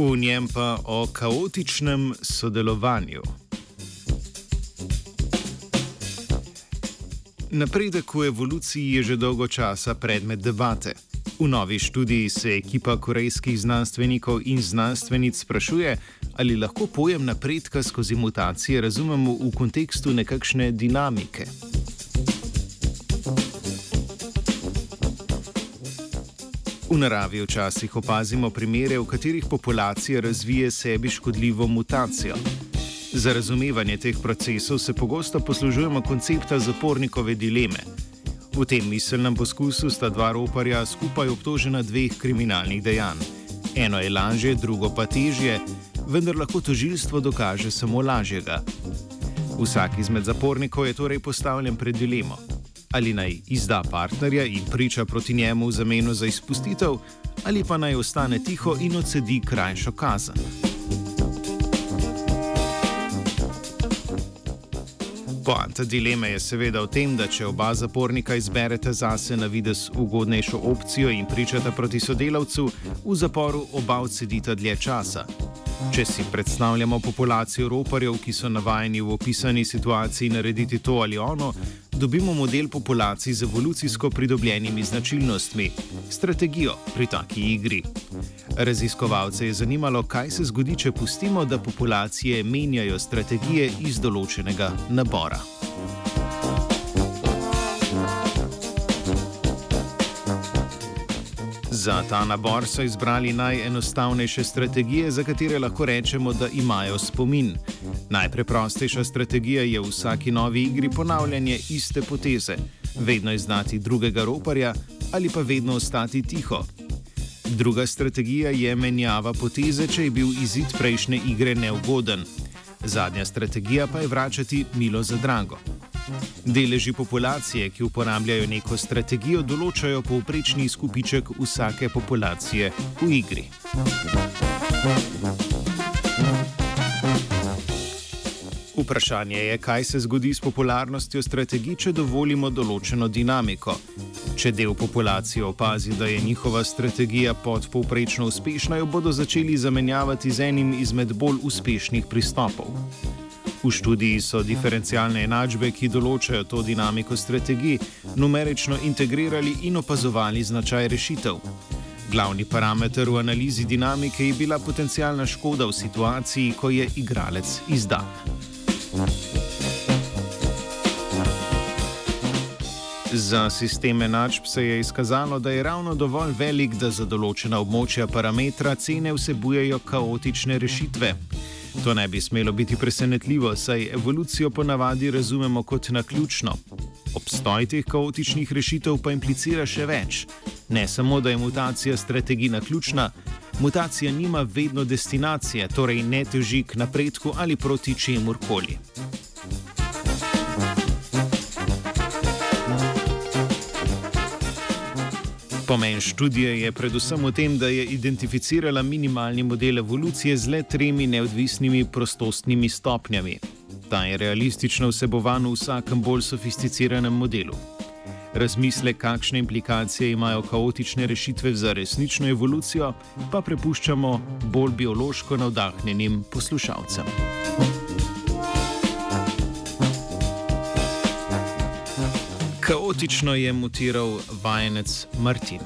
v njem pa o kaotičnem sodelovanju. Napredek v evoluciji je že dolgo časa predmet debate. V novi študiji se ekipa korejskih znanstvenikov in znanstvenic sprašuje, ali lahko pojem napredka skozi mutacije razumemo v kontekstu nekakšne dinamike. V naravi včasih opazimo primere, v katerih populacija razvije sebi škodljivo mutacijo. Za razumevanje teh procesov se pogosto poslužujemo koncepta zapornikove dileme. V tem miselnem poskusu sta dva roparja skupaj obtožena dveh kriminalnih dejanj. Eno je lažje, drugo pa težje, vendar lahko tožilstvo dokaže samo lažjega. Vsak izmed zapornikov je torej postavljen pred dilemo ali naj izda partnerja in priča proti njemu v zameno za izpustitev, ali pa naj ostane tiho in odsedi krajšo kazen. Poanta dileme je seveda v tem, da če oba zapornika izberete zase na vides ugodnejšo opcijo in pričate proti sodelavcu, v zaporu oba odsedita dlje časa. Če si predstavljamo populacijo roparjev, ki so navajeni v opisani situaciji narediti to ali ono, dobimo model populacij z evolucijsko pridobljenimi značilnostmi, strategijo pri taki igri. Raziskovalce je zanimalo, kaj se zgodi, če pustimo, da populacije menjajo strategije iz določenega nabora. Za ta nabor so izbrali najenostavnejše strategije, za katere lahko rečemo, da imajo spomin. Najpreprostejša strategija je v vsaki novi igri ponavljanje iste poteze, vedno iznati drugega roparja ali pa vedno ostati tiho. Druga strategija je menjava poteze, če je bil izid prejšnje igre neugoden. Zadnja strategija pa je vračati milo za drago. Deleži populacije, ki uporabljajo neko strategijo, določajo povprečni skupiček vsake populacije v igri. Vprašanje je, kaj se zgodi s popularnostjo strategij, če dovolimo določeno dinamiko. Če del populacije opazi, da je njihova strategija podpovprečno uspešna, jo bodo začeli zamenjavati z enim izmed bolj uspešnih pristopov. V študiji so diferencialne enačbe, ki določajo to dinamiko strategij, numerično integrirali in opazovali značaj rešitev. Glavni parameter v analizi dinamike je bila potencijalna škoda v situaciji, ko je igralec izdan. Za sistem enačb se je izkazalo, da je ravno dovolj velik, da za določena območja parametra cene vsebujejo kaotične rešitve. To ne bi smelo biti presenetljivo, saj evolucijo ponavadi razumemo kot naključno. Obstoj teh kaotičnih rešitev pa implicira še več. Ne samo, da je mutacija strategij naključna, mutacija nima vedno destinacije, torej ne teži k napredku ali proti čemur Pomen študije je predvsem v tem, da je identificirala minimalni model evolucije z le tremi neodvisnimi prostostnimi stopnjami. Ta je realistično vsebovan v vsakem bolj sofisticiranem modelu. Razmisle, kakšne implikacije imajo kaotične rešitve za resnično evolucijo, pa prepuščamo bolj biološko navdahnjenim poslušalcem. Kaotično je mutiral vajenec Martin.